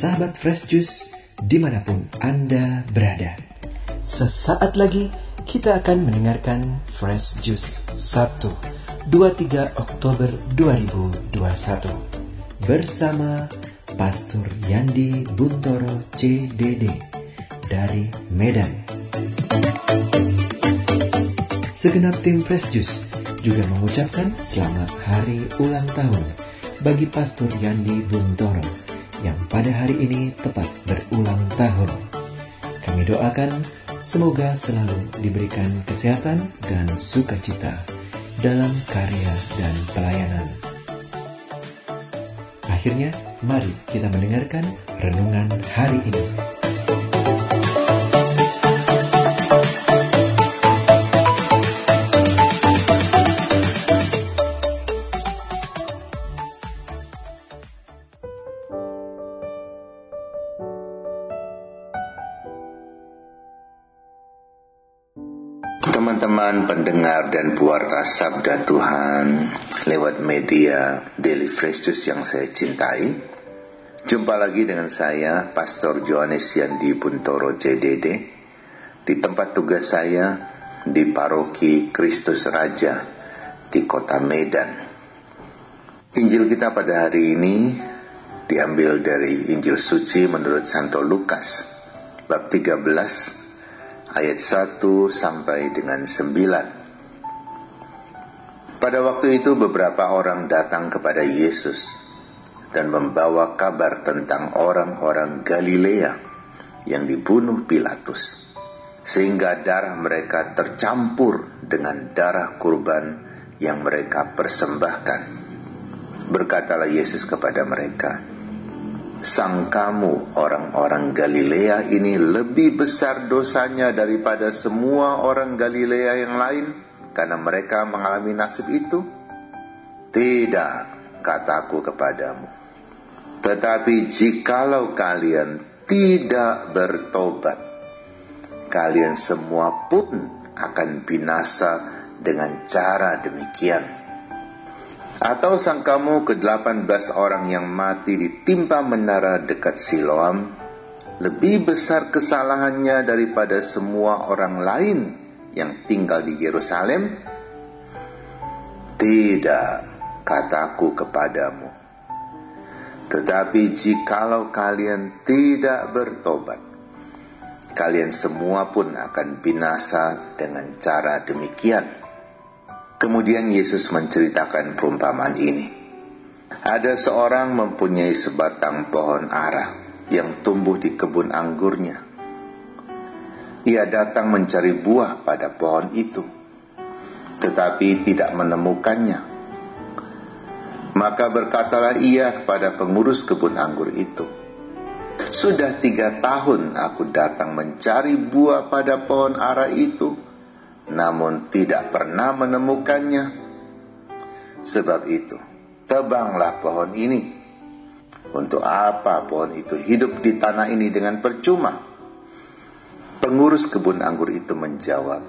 sahabat Fresh Juice di mana pun Anda berada. Sesaat lagi kita akan mendengarkan Fresh Juice 1 23 Oktober 2021 bersama Pastor Yandi Buntoro CDD dari Medan. Segenap tim Fresh Juice juga mengucapkan selamat hari ulang tahun bagi Pastor Yandi Buntoro yang pada hari ini tepat berulang tahun. Kami doakan semoga selalu diberikan kesehatan dan sukacita dalam karya dan pelayanan. Akhirnya, mari kita mendengarkan renungan hari ini. Teman-teman pendengar dan pewarta Sabda Tuhan lewat media Daily Fresh Juice yang saya cintai. Jumpa lagi dengan saya, Pastor Johannes Yandi Buntoro CDD, di tempat tugas saya di Paroki Kristus Raja di kota Medan. Injil kita pada hari ini diambil dari Injil Suci menurut Santo Lukas, bab 13, ayat 1 sampai dengan 9. Pada waktu itu beberapa orang datang kepada Yesus dan membawa kabar tentang orang-orang Galilea yang dibunuh Pilatus, sehingga darah mereka tercampur dengan darah kurban yang mereka persembahkan. Berkatalah Yesus kepada mereka, sang kamu orang-orang Galilea ini lebih besar dosanya daripada semua orang Galilea yang lain karena mereka mengalami nasib itu? Tidak, kataku kepadamu. Tetapi jikalau kalian tidak bertobat, kalian semua pun akan binasa dengan cara demikian. Atau sangkamu ke-18 orang yang mati ditimpa menara dekat Siloam lebih besar kesalahannya daripada semua orang lain yang tinggal di Yerusalem? Tidak, kataku kepadamu. Tetapi jikalau kalian tidak bertobat, kalian semua pun akan binasa dengan cara demikian. Kemudian Yesus menceritakan perumpamaan ini. Ada seorang mempunyai sebatang pohon ara yang tumbuh di kebun anggurnya. Ia datang mencari buah pada pohon itu, tetapi tidak menemukannya. Maka berkatalah ia kepada pengurus kebun anggur itu, Sudah tiga tahun aku datang mencari buah pada pohon ara itu, namun tidak pernah menemukannya. Sebab itu, tebanglah pohon ini. Untuk apa pohon itu hidup di tanah ini dengan percuma? Pengurus kebun anggur itu menjawab,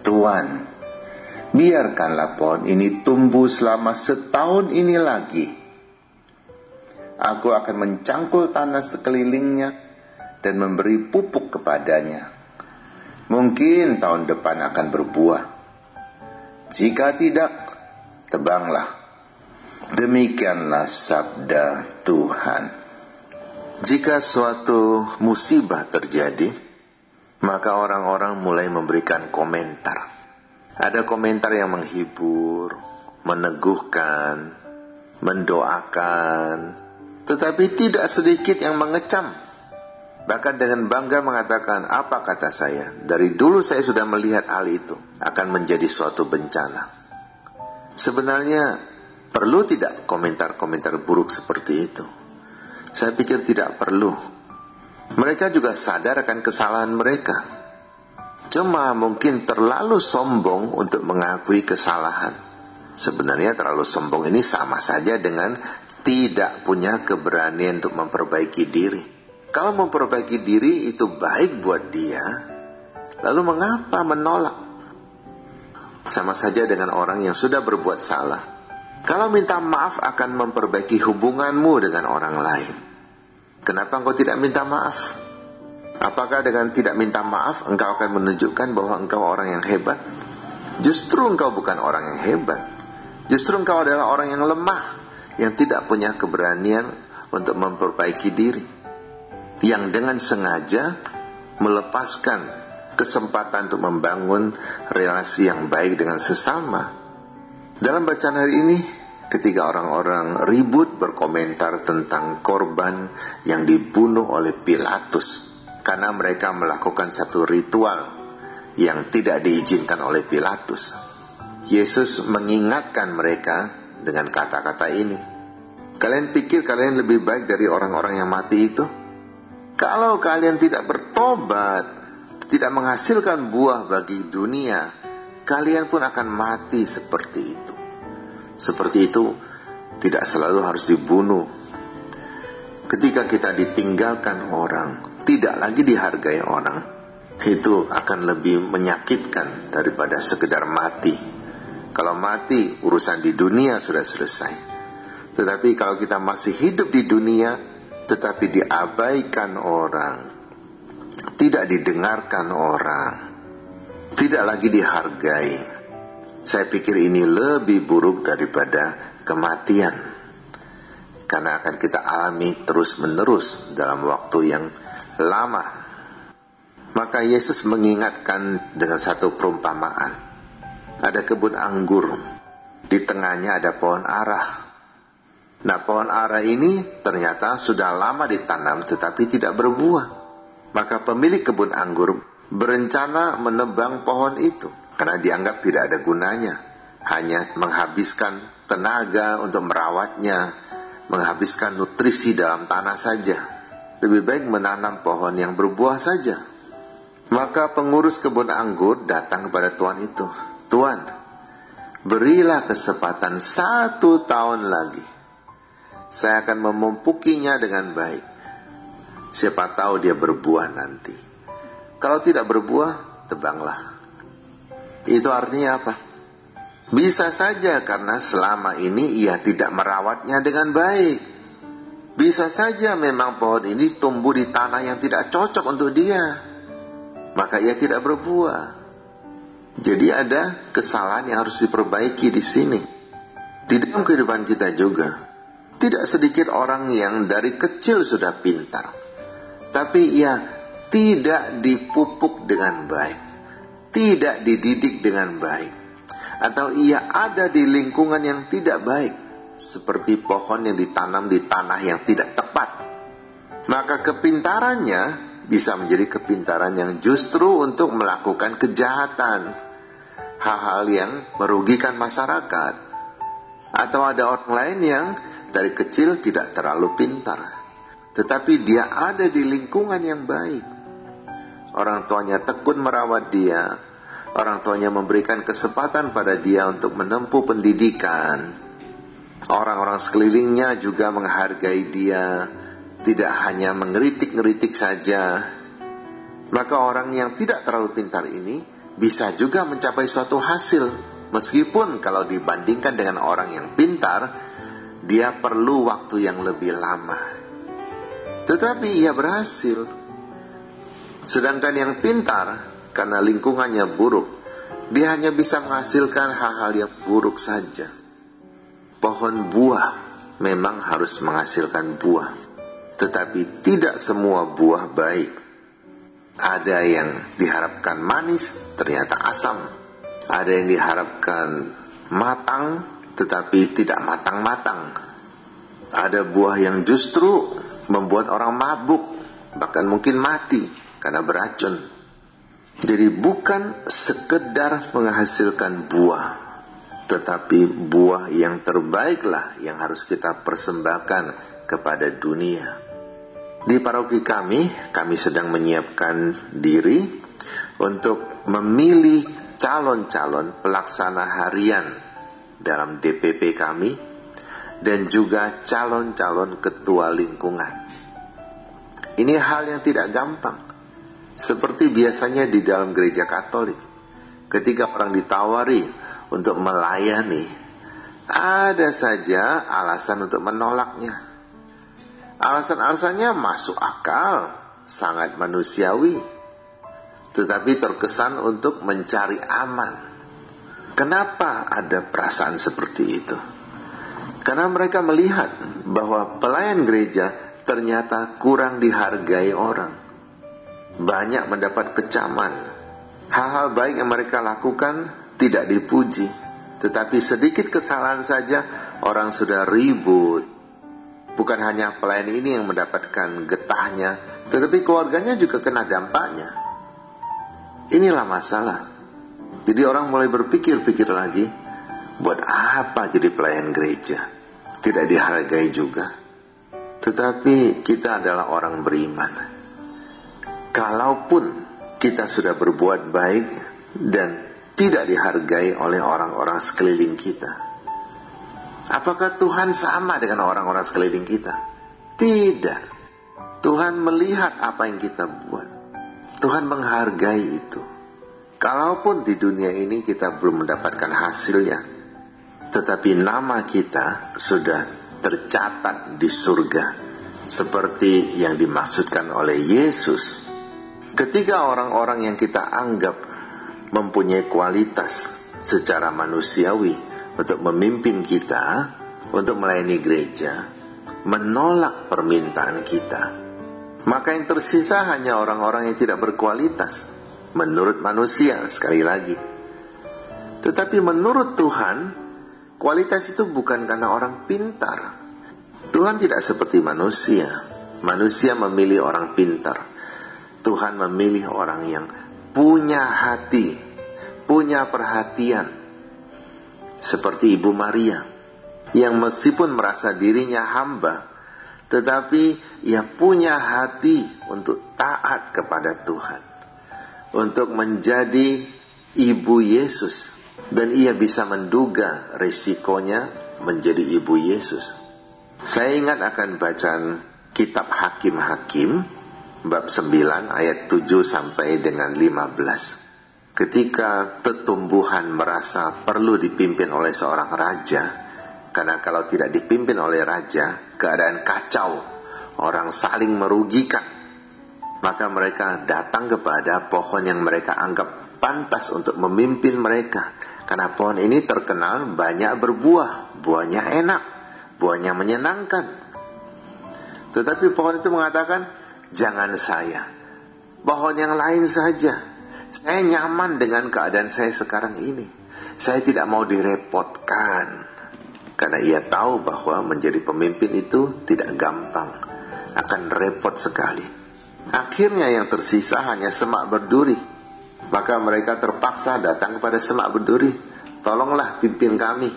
Tuan, biarkanlah pohon ini tumbuh selama setahun ini lagi. Aku akan mencangkul tanah sekelilingnya dan memberi pupuk kepadanya mungkin tahun depan akan berbuah. Jika tidak, tebanglah. Demikianlah sabda Tuhan. Jika suatu musibah terjadi, maka orang-orang mulai memberikan komentar. Ada komentar yang menghibur, meneguhkan, mendoakan, tetapi tidak sedikit yang mengecam Bahkan dengan bangga mengatakan, apa kata saya? Dari dulu saya sudah melihat hal itu akan menjadi suatu bencana. Sebenarnya perlu tidak komentar-komentar buruk seperti itu? Saya pikir tidak perlu. Mereka juga sadar akan kesalahan mereka. Cuma mungkin terlalu sombong untuk mengakui kesalahan. Sebenarnya terlalu sombong ini sama saja dengan tidak punya keberanian untuk memperbaiki diri. Kalau memperbaiki diri itu baik buat dia, lalu mengapa menolak? Sama saja dengan orang yang sudah berbuat salah. Kalau minta maaf akan memperbaiki hubunganmu dengan orang lain. Kenapa engkau tidak minta maaf? Apakah dengan tidak minta maaf engkau akan menunjukkan bahwa engkau orang yang hebat? Justru engkau bukan orang yang hebat. Justru engkau adalah orang yang lemah, yang tidak punya keberanian untuk memperbaiki diri. Yang dengan sengaja melepaskan kesempatan untuk membangun relasi yang baik dengan sesama. Dalam bacaan hari ini, ketika orang-orang ribut berkomentar tentang korban yang dibunuh oleh Pilatus karena mereka melakukan satu ritual yang tidak diizinkan oleh Pilatus. Yesus mengingatkan mereka dengan kata-kata ini. Kalian pikir kalian lebih baik dari orang-orang yang mati itu? Kalau kalian tidak bertobat, tidak menghasilkan buah bagi dunia, kalian pun akan mati seperti itu. Seperti itu tidak selalu harus dibunuh. Ketika kita ditinggalkan orang, tidak lagi dihargai orang, itu akan lebih menyakitkan daripada sekedar mati. Kalau mati, urusan di dunia sudah selesai. Tetapi kalau kita masih hidup di dunia, tetapi diabaikan orang, tidak didengarkan orang, tidak lagi dihargai, saya pikir ini lebih buruk daripada kematian. Karena akan kita alami terus-menerus dalam waktu yang lama. Maka Yesus mengingatkan dengan satu perumpamaan. Ada kebun anggur, di tengahnya ada pohon arah. Nah pohon arah ini ternyata sudah lama ditanam tetapi tidak berbuah. Maka pemilik kebun anggur berencana menebang pohon itu karena dianggap tidak ada gunanya, hanya menghabiskan tenaga untuk merawatnya, menghabiskan nutrisi dalam tanah saja. Lebih baik menanam pohon yang berbuah saja. Maka pengurus kebun anggur datang kepada tuan itu. Tuan, berilah kesempatan satu tahun lagi. Saya akan memumpukinya dengan baik. Siapa tahu dia berbuah nanti. Kalau tidak berbuah, tebanglah. Itu artinya apa? Bisa saja karena selama ini ia tidak merawatnya dengan baik. Bisa saja memang pohon ini tumbuh di tanah yang tidak cocok untuk dia. Maka ia tidak berbuah. Jadi ada kesalahan yang harus diperbaiki di sini. Di dalam kehidupan kita juga. Tidak sedikit orang yang dari kecil sudah pintar. Tapi ia tidak dipupuk dengan baik. Tidak dididik dengan baik, atau ia ada di lingkungan yang tidak baik, seperti pohon yang ditanam di tanah yang tidak tepat, maka kepintarannya bisa menjadi kepintaran yang justru untuk melakukan kejahatan, hal-hal yang merugikan masyarakat, atau ada orang lain yang dari kecil tidak terlalu pintar, tetapi dia ada di lingkungan yang baik Orang tuanya tekun merawat dia. Orang tuanya memberikan kesempatan pada dia untuk menempuh pendidikan. Orang-orang sekelilingnya juga menghargai dia, tidak hanya mengeritik-ngeritik saja. Maka orang yang tidak terlalu pintar ini bisa juga mencapai suatu hasil, meskipun kalau dibandingkan dengan orang yang pintar, dia perlu waktu yang lebih lama. Tetapi ia berhasil Sedangkan yang pintar, karena lingkungannya buruk, dia hanya bisa menghasilkan hal-hal yang buruk saja. Pohon buah memang harus menghasilkan buah, tetapi tidak semua buah baik. Ada yang diharapkan manis, ternyata asam. Ada yang diharapkan matang, tetapi tidak matang-matang. Ada buah yang justru membuat orang mabuk, bahkan mungkin mati karena beracun. Jadi bukan sekedar menghasilkan buah, tetapi buah yang terbaiklah yang harus kita persembahkan kepada dunia. Di paroki kami, kami sedang menyiapkan diri untuk memilih calon-calon pelaksana harian dalam DPP kami dan juga calon-calon ketua lingkungan. Ini hal yang tidak gampang seperti biasanya di dalam gereja Katolik, ketika orang ditawari untuk melayani, ada saja alasan untuk menolaknya. Alasan-alasannya masuk akal, sangat manusiawi, tetapi terkesan untuk mencari aman. Kenapa ada perasaan seperti itu? Karena mereka melihat bahwa pelayan gereja ternyata kurang dihargai orang. Banyak mendapat kecaman. Hal-hal baik yang mereka lakukan tidak dipuji. Tetapi sedikit kesalahan saja orang sudah ribut. Bukan hanya pelayan ini yang mendapatkan getahnya, tetapi keluarganya juga kena dampaknya. Inilah masalah. Jadi orang mulai berpikir-pikir lagi, buat apa jadi pelayan gereja? Tidak dihargai juga. Tetapi kita adalah orang beriman. Kalaupun kita sudah berbuat baik dan tidak dihargai oleh orang-orang sekeliling kita, apakah Tuhan sama dengan orang-orang sekeliling kita? Tidak. Tuhan melihat apa yang kita buat. Tuhan menghargai itu. Kalaupun di dunia ini kita belum mendapatkan hasilnya, tetapi nama kita sudah tercatat di surga, seperti yang dimaksudkan oleh Yesus. Ketika orang-orang yang kita anggap mempunyai kualitas secara manusiawi untuk memimpin kita, untuk melayani gereja, menolak permintaan kita, maka yang tersisa hanya orang-orang yang tidak berkualitas menurut manusia sekali lagi. Tetapi menurut Tuhan, kualitas itu bukan karena orang pintar. Tuhan tidak seperti manusia. Manusia memilih orang pintar. Tuhan memilih orang yang punya hati, punya perhatian. Seperti Ibu Maria yang meskipun merasa dirinya hamba, tetapi ia punya hati untuk taat kepada Tuhan, untuk menjadi ibu Yesus, dan ia bisa menduga resikonya menjadi ibu Yesus. Saya ingat akan bacaan kitab Hakim-Hakim bab 9 ayat 7 sampai dengan 15. Ketika pertumbuhan merasa perlu dipimpin oleh seorang raja, karena kalau tidak dipimpin oleh raja, keadaan kacau, orang saling merugikan. Maka mereka datang kepada pohon yang mereka anggap pantas untuk memimpin mereka. Karena pohon ini terkenal banyak berbuah, buahnya enak, buahnya menyenangkan. Tetapi pohon itu mengatakan, jangan saya, pohon yang lain saja. Saya nyaman dengan keadaan saya sekarang ini. Saya tidak mau direpotkan karena ia tahu bahwa menjadi pemimpin itu tidak gampang, akan repot sekali. Akhirnya yang tersisa hanya semak berduri. Maka mereka terpaksa datang kepada semak berduri. Tolonglah pimpin kami.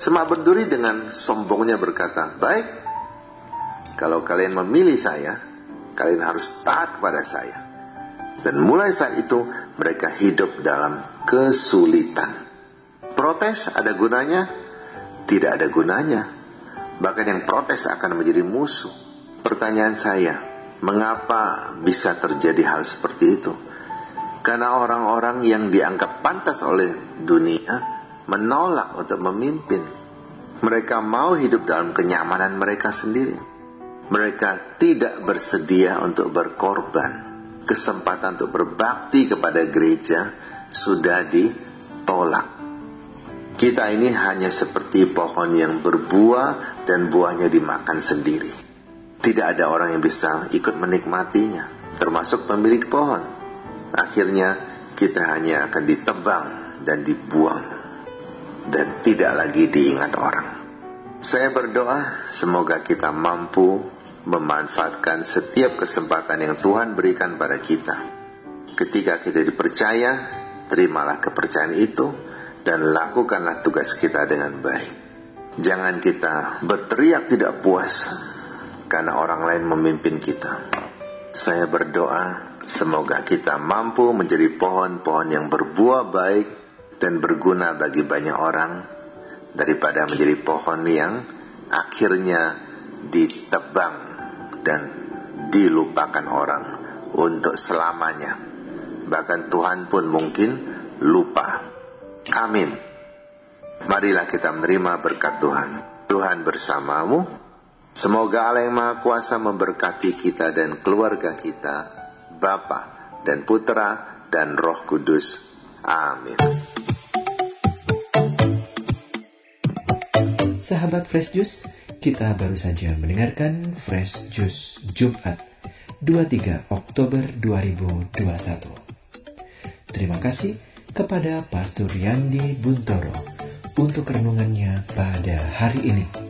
Semak berduri dengan sombongnya berkata, Baik, kalau kalian memilih saya, kalian harus taat kepada saya. Dan mulai saat itu mereka hidup dalam kesulitan. Protes ada gunanya, tidak ada gunanya. Bahkan yang protes akan menjadi musuh. Pertanyaan saya, mengapa bisa terjadi hal seperti itu? Karena orang-orang yang dianggap pantas oleh dunia menolak untuk memimpin. Mereka mau hidup dalam kenyamanan mereka sendiri. Mereka tidak bersedia untuk berkorban. Kesempatan untuk berbakti kepada gereja sudah ditolak. Kita ini hanya seperti pohon yang berbuah dan buahnya dimakan sendiri. Tidak ada orang yang bisa ikut menikmatinya, termasuk pemilik pohon. Akhirnya kita hanya akan ditebang dan dibuang dan tidak lagi diingat orang. Saya berdoa semoga kita mampu memanfaatkan setiap kesempatan yang Tuhan berikan pada kita. Ketika kita dipercaya, terimalah kepercayaan itu dan lakukanlah tugas kita dengan baik. Jangan kita berteriak tidak puas karena orang lain memimpin kita. Saya berdoa semoga kita mampu menjadi pohon-pohon yang berbuah baik dan berguna bagi banyak orang daripada menjadi pohon yang akhirnya ditebang dan dilupakan orang untuk selamanya. Bahkan Tuhan pun mungkin lupa Amin. Marilah kita menerima berkat Tuhan. Tuhan bersamamu Semoga Allah yang Maha Kuasa memberkati kita dan keluarga kita, Bapa dan Putra dan Roh Kudus. Amin. Sahabat Fresh Juice, kita baru saja mendengarkan Fresh Juice Jumat 23 Oktober 2021. Terima kasih kepada Pastor Yandi Buntoro untuk renungannya pada hari ini.